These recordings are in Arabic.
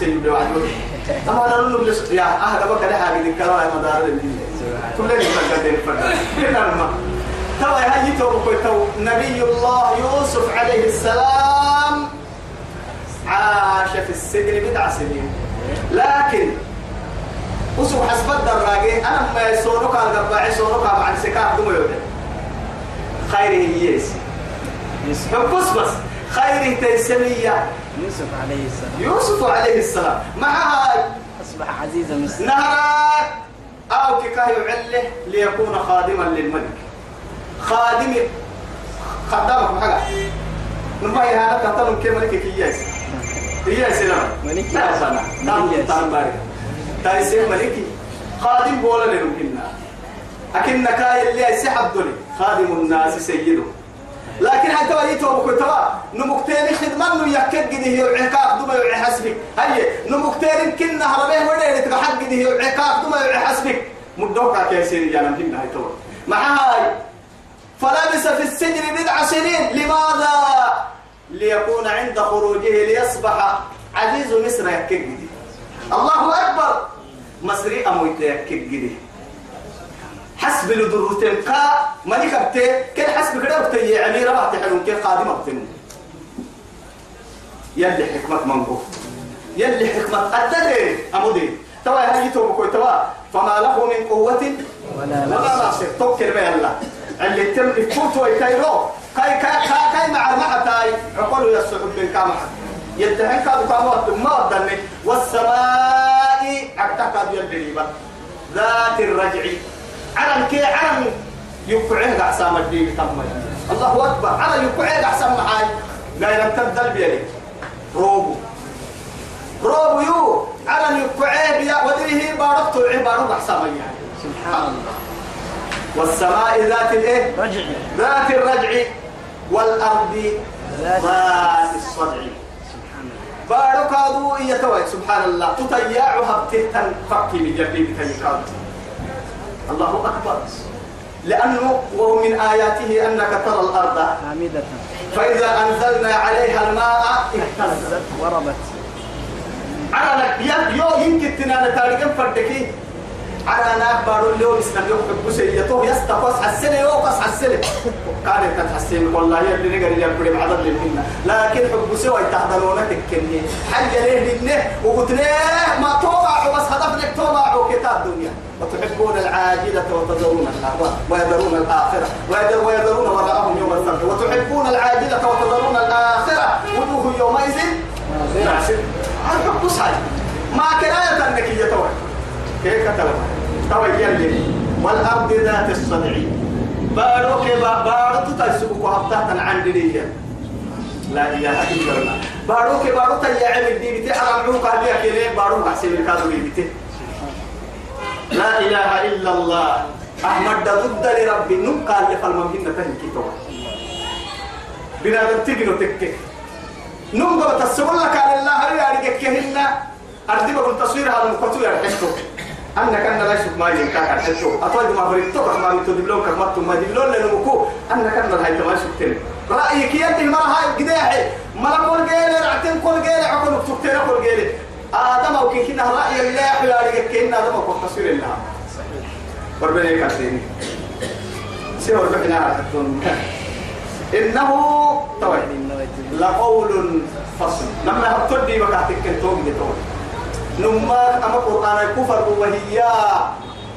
سيد عدو أما أنا نقول يا أهل بك ده حاجة دي كلام مدار كل اللي فكرتين فكرتين لما؟ توا هاي تو تو. نبي الله يوسف عليه السلام عاش في السجن بضع سنين. لكن وسو حسب الدراجة أنا ما يسونك على قبعة يسونك مع السكاك دم يوم خيره يس يوسف بس بس خيره تيسمية. يوسف عليه السلام. يوسف عليه السلام. معها أصبح عزيز مصر نهرك أو كيكاه يعله ليكون خادما للملك. خادم خدامك حاجة نما هذا كتلون كي ملك كياس كياس لا ملك لا. سنة ملك نعم ياس. تعال بارك. تايسين ملكي. خادم بولا لنمكننا. أكن كاي اللي يسحب دولي خادم الناس سيده. لكن حتى ويتو بكتوا نمكتين خدمة نو يكد جده يعقاب دوما يعي حسبك. هي نمكتين كنا هربه ولا يتحق جده يعقاب دوما يعي حسبك. مدوكا كيسير يا نمكن هاي تو. مع هاي فلبس في السجن بضع سنين. لماذا؟ ليكون عند خروجه ليصبح عزيز مصر يكد جده الله أكبر. مصري أمويت يكد جده حسب لدروتين كا ملك أبتي كل حسب كده أبتي يعني ربع تحلون كل قادم أبتن. يلي حكمة منبو يلي حكمة أتدري أمودي. توا هاي تو بكوي توا. فما له من قوة ولا ناصر توكل بي الله اللي تم الفوت ويكايرو كاي كاي كاي كاي مع المعتاي عقلوا يسحب من كامح يدهن كادو كاموات ما ودني والسماء اعتقد يدري ذات الرجع. علم كي علم يقعد أحسام الدين تم الله أكبر. علم يقعد أحسام معاي. لا ينتد بيدي روبو. روبو يو. علم يقعد يا ودريه بارك تلعي بارك أحسام يعني سبحان الله. والسماء ذات الايه؟ رجع. ذات الرجع والأرض ذات الصدع. سبحان الله. بارك هذو يتوي سبحان الله. تطيعها بتهتن فكي من جنبي بتيكاد الله أكبر. لأنه ومن آياته أنك ترى الأرض. حامدة. فإذا أنزلنا عليها الماء اهتزت وربت. على لك يا يو يمكن تنال تاريخ فردكي على أنا بارو اليوم إسلام يوم حبو سيئته يستقص حسنه يوقص حسنه كانت تتحسن والله يلي نقر اللي يقول بعدد للمنا لكن حبو سوى تحضرونه تكني. حي ليه لنه وقلت ليه؟ ما توقع بس هدفنك توقع كتاب الدنيا وتحبون العاجلة وتذرون الآخرة ويذرون الآخرة. ويذر ويذرون وراءهم يوم الفرق وتحبون العاجلة وتذرون الآخرة. وجوه يومئذ ناصر الحب صحيح. ما كناية أنك يتوى كيف كتلوا توي يلي والأرض ذات الصدع بارو كبا بارو تتسبك وهبتها عن دنيا. لا إله إلا الله. بارو كبارو تيا عمل دي بتي حرام عوق هذه كلي بارو حسين الكادو بتي لا إله إلا الله. أحمد ضد لربي. نقال لفالمهنة تهنكي توى بنا تجنو تكك نمبر تسول لك على الله. هل يارجك كهن أردي بقول تصوير هذا مقطوع أنا كان لا يشوف ما ينكا كرحشتو أطول ما بريتو ما ميتو دبلون كمات ما دبلون لنمكو أنا كان لا هاي ما شفتني رأيك يدي ما هاي قداحي ما كل جيل رعتين كل جيل عقل تكتير كل جيل آدم أو كي كنا رأي الله يارجك كهن آدم أو تصوير الله. وربنا يكفيني سيور بحنا حتى إنه توي. لقول فصل. لما هتودي بكاتك كنتوم بتوي نما أما قرآن كفر وهي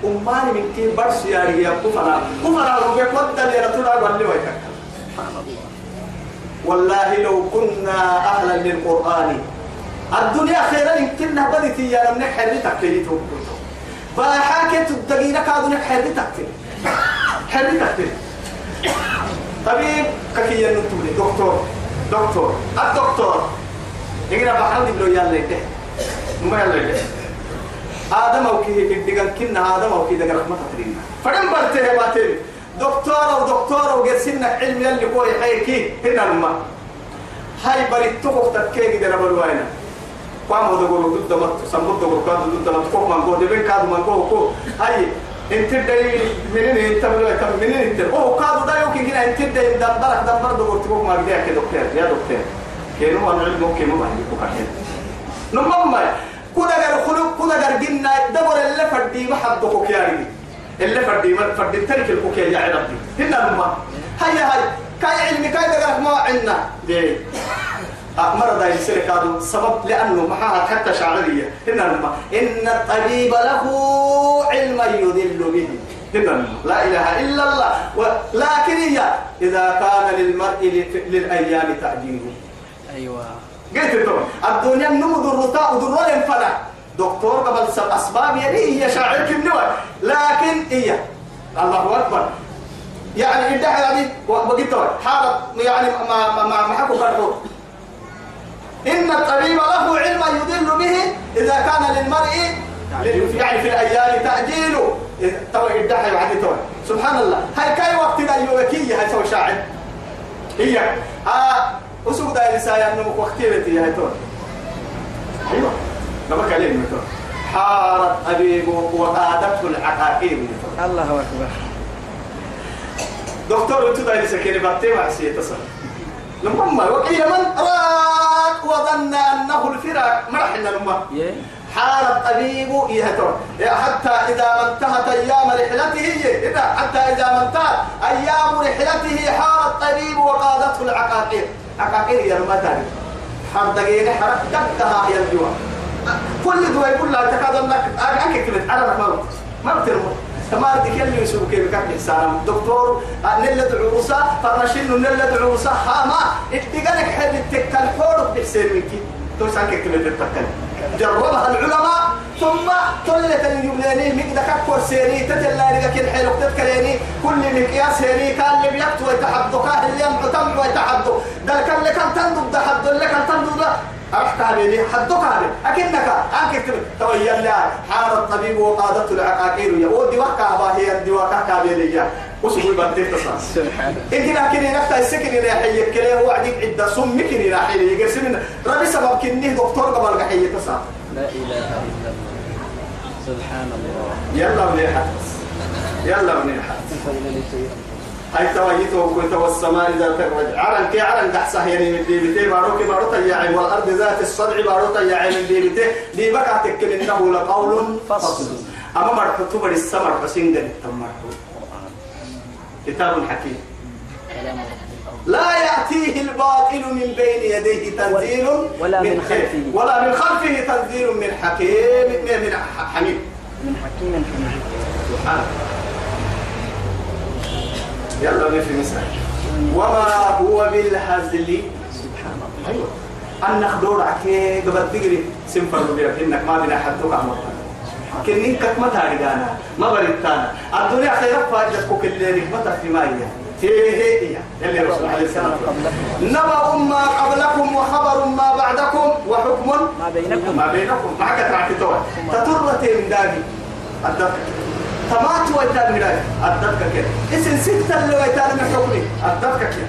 أماني من كي برس يا رجال كفر. كفر لو بيقول ده يا رسول الله والله ويكك. والله لو كنا أهلا للقرآن. الدنيا خيرا يمكن بدت يا لم نحر تكتيتو باحاكة الدقيقة كادو نحر تكتي حر تكتي طبيب كفي ينتولي دكتور دكتور. الدكتور. يقرا بحال دبلو يلا يده ما يلا آدم أو كي كدقن كنا آدم أو كي دقن رحمة ترينا فدم برته باتين دكتور أو دكتور أو جسنا علم يلي هو يحيكي هنا لما. هاي بريتو تكيه كده نبلوانا قام هذا قولوا ضد مت سمبت قولوا كذا ضد مت كوك من قول دبين كذا من قول كو هاي انت داي منين انت بلو كم منين انت أو كادو دا يمكن كده انت داي دمبرك دمبر دو قلت ما بدي كده دكتور. يا دكتور. كانوا أنا علمه كانوا ما هي بكره نمم كنا غير خلق كنا غير جنة. دبر اللي فردي ما حدك يا اللي فردي ما فردي ترك الكوكيا يا عربي هنا نمم هيا هاي. كاي علمي كاي دقرك ما عنا دي. مرض يصير كادو. سبب لأنه معها حتى شعرية. هنا نمم إن الطبيب له علم يذل به. هنا لا إله إلا الله. ولكن هي إذا كان للمرء للأيام تعجيله أيوة. قلت له الدنيا نمو ذرتا وذروا فلا دكتور قبل سب أسباب يعني هي شاعر كنوع لكن هي الله أكبر. يعني إدعى يعني وقلت حالة يعني ما ما ما ما حكوا فرقوا إن الطبيب له علم يدل به إذا كان للمرء يعني في الأيام تأجيله. تو إدعى يعني تو سبحان الله. هاي كاي وقت الأيوكية هاي سوى شاعر؟ هي. آه وسوق دا لسايا أنه وقتيرتي هاي تو أيوه. ما بكلم تو حارت ابيب وقادته العقاقير الله أكبر. دكتور أنتو دا لسكيني باتي مع سي تصل. لما وقيل من راك وظن أنه الفراق. مرحنا لما. يه حارت أبيب يهتر حتى إذا ما انتهت أيام رحلته. إذا حتى إذا ما انتهت أيام رحلته حارت أبيب وقادته العقاقير عقاقير يا المتاني حار دقيقة حرك دقها يا الجوا كل دواء يقول لها تكاد أنك أكيد كلمة على ما ما بترمو تمام دي كل يسوق كيف كان إنسان. دكتور نل دعوسا فرنشين نل دعوسا هاما اتقالك حد تكال حورك بحسين منك. توسان كلمة تتكلم؟ جربها العلماء ثم طلت الجملاني مقدا كفر سيري تتلا لك الحلو تذكريني كل مقياس هيري كان اللي بيكتو يتحدو كان اللي يمحو تمحو يتحدو ده كان اللي كان تندب ده حدو اللي لي حدو كان أكنك أنك تويا لي حار الطبيب وقادته العقاقير. يا ودي وكا باهي دي وكا كابيليا وسوي بديت تصاص سبحان انت لكن نفتا السكن اللي حي كله هو عديك عدة سم كني راح يقرسلنا ربي سبب كنيه دكتور قبل قحية تصاص لا إله إلا الله. سبحان الله. يلا منيحة يلا منيحة هاي تويته كنت والسماء ذات الرجع عرن كي عرن دحسه يعني من دي بتي باروك بارو تياعي والأرض ذات الصدع بارو تياعي من دي بتي دي بقى تكل إنه لقول فصل. أما مرحوتو بر السمر بسين دل تمرحو كتاب حكيم. لا يأتيه الباطل من بين يديه تنزيل ولا من خير. خلفه. ولا من خلفه تنزيل من حكيم من من حميد من حكيم. حميد سبحانه يلا نفي مثال وما هو بالهزل؟ سبحان الله أيوه. انك دور عكي قبل تجري سنفر بيرك إنك ما بنا حدك عمر كنين ما تاريغانا ما بريتانا الدنيا خير فائدتك كل ما تفي ما هي هي هي. اللي رسول عليه السلام نبأ ما قبلكم وخبر ما بعدكم وحكم ما بينكم. ما بينكم. معك تعتتوا تطرت من داقي الدرك تمات ويتان مراي الدرك كده اسم ستة اللي ويتان من حكمي. الدرك كده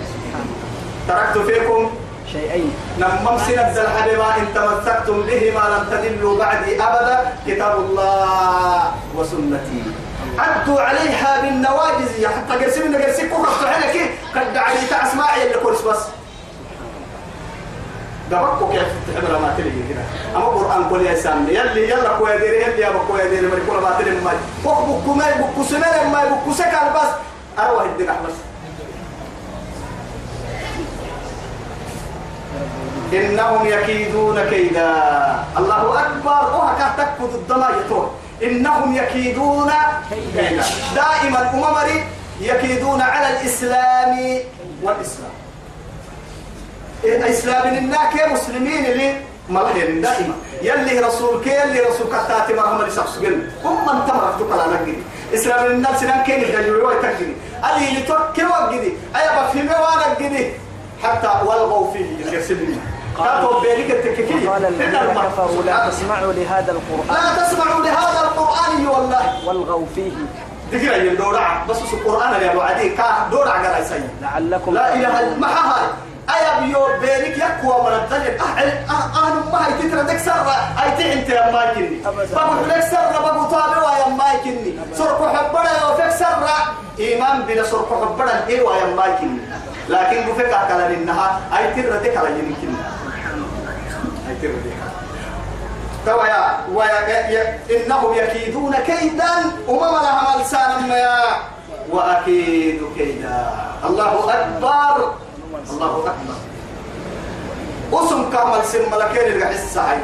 تركت فيكم؟ شيئين. نمم سنة الحبيبة إن تمسكتم بهما لم تدلوا بعدي أبدا. كتاب الله وسنتي. عدوا عليها بالنواجز حتى ما تلي كده أما القرآن يلي يلا كويا ديري يلي يا ديري مريكولا ما تلي بكو ما بكو سمير بكو سكال بس أروح إنهم يكيدون كيدا الله أكبر وهكا تكفد يطور إنهم يكيدون كيدا دائما أممري يكيدون على الإسلام والإسلام الإسلام الناك مسلمين اللي ملحين دائما. يلي رسولك يلي رسول كتاتي مرحمة لسخسجن هم من تمرك أنا قدي إسلام الناس سنان كين الدجوي ويتقدي ألي لتوكي وقدي أيا بفهمي وأنا قدي حتى والغوا فيه يرسلني بينك قال الذين كفروا لا تسمعوا لهذا القرآن. لا تسمعوا لهذا القرآن والله. والغوا فيه. ذكر أن دورع بس القرآن يا أبو عدي كا دورع قال سيد لعلكم لا إله. إلا ما هاي. أيا بيو بينك يكوى من الدنيا أهل أهل ما هي تترى دك سرة أي تعنت يا ما يكني. أبداً. بقول لك سرة بقول طابع يا ما يكني. سرق حبنا يا فك سرة إيمان بلا سرق حبنا إيه يا ما يكني. لكن بفك أكل إنها أي تترى دك على يمكن. أي تترى دك توا يا ويا يا إنهم يكيدون كيدا. وما لها ملسانا ما وأكيد كيدا. الله أكبر. الله أكبر. اسم كامل سن ملكين اللي حس سعي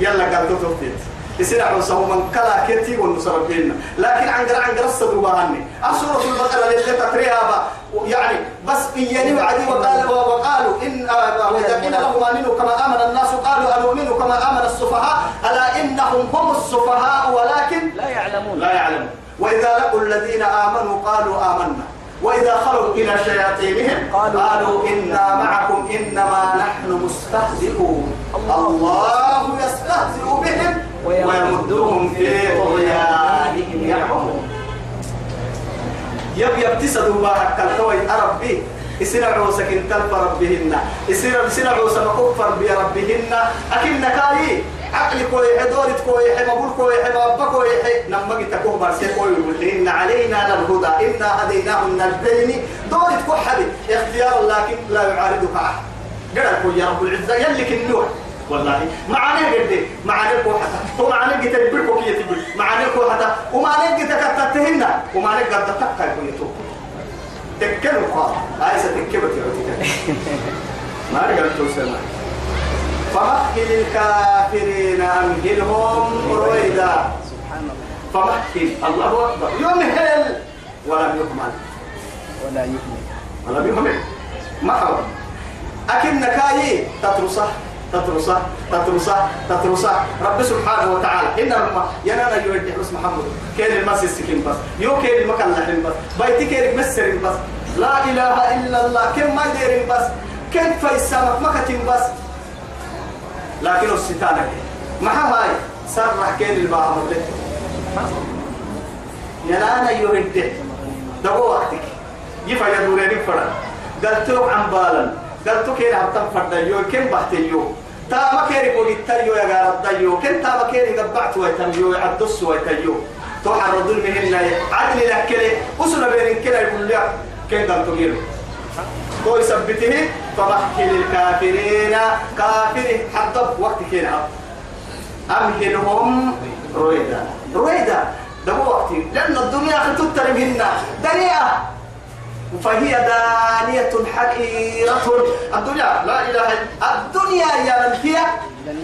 يلا قال تطفيت يصير على سو من كلا كتي والمسربين لكن عن قرا عن قرا الصدوا عني سورة البقرة اللي تتريها يعني بس إياني وعدي وقال وقالوا إن وإذا قيل لهم آمنوا كما آمن الناس قالوا أنؤمن كما آمن السفهاء. ألا إنهم هم السفهاء ولكن لا يعلمون. لا يعلمون. وإذا لقوا الذين آمنوا قالوا آمنا. وإذا خلوا إلى شياطينهم قالوا قالوا إنا معكم إنما نحن مستهزئون. الله يستهزئ بهم ويمدهم في طغيانهم يعمهون. يب يبتسدوا بارك الكوي أربي يصير عوسك إن تلف ربهن. يصير يصير عوسك كفر بربهن أكن نكاي عقل كوي حدورت كوي حي مقول كوي حي مبا كوي حي نما جيت كوي إن علينا للهدى إنا هديناه النجدين دورت كوي حبي اختيار لكن لا يعارضك أحد؟ قال يا رب العزة يلي كنوح والله معاني قد معاني كو حتى ومعاني قد تبر كو كي تبر معاني كو حتى ومعاني قد تكتتهن ومعاني قد تكا كو يتو تكلوا قا عايزة تكبت يا ما قال توسنا فمهل الكافرين أمهلهم رويدا. سبحان الله فمهل الله أكبر. يمهل. ولم يكمل ولا يؤمن ولم يكمل ما حول أكن نكاي تترصه تترصه تترصه تترصه رب سبحانه وتعالى. إنما ينانا يودي حسن محمد. كان المس السكين بس. يو كان المكان لحن بس. بيتي كان مسر بس. لا إله إلا الله. كم ما يدير بس. كم فيسامك مكتم بس. لكن الستانة ما هاي؟ سرح كان الباهم ينانا يودي دقوا وقتك. يفا يدورين فرد. قلت عن بالا قلت كير هبتم فرد يو كم بحت يو تا ما كيري قولي تيو يا غارد يو كم تا ما كيري قبعت ويتم يو عدس ويتيو تو حردون مهنا عدل لك كلي أسنا بين كلا يقول لك كم قلت كيرو تو يثبته فمحكي للكافرين. كافر حتى وقت كينا أمهلهم رويدا. رويدا ده هو وقتي. لأن الدنيا تتر منا دنيئة فهي دانية حقيرة. الدنيا لا إله إلا الدنيا يا من هي؟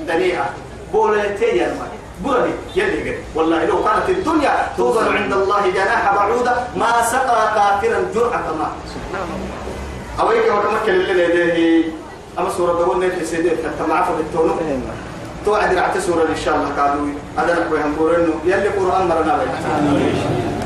دنيئة بولتي يا من بولني يلي قد والله لو كانت الدنيا توضع عند الله جناح بعوضة ما سقى كافرا جرعة ما أويك وكما كان اللي لديه أما سورة دون نفسي سيدي حتى معفو بالتونو توعد رعت سورة إن شاء الله قالوا هذا نحوي هم بورنو يلي قرآن مرنا بيه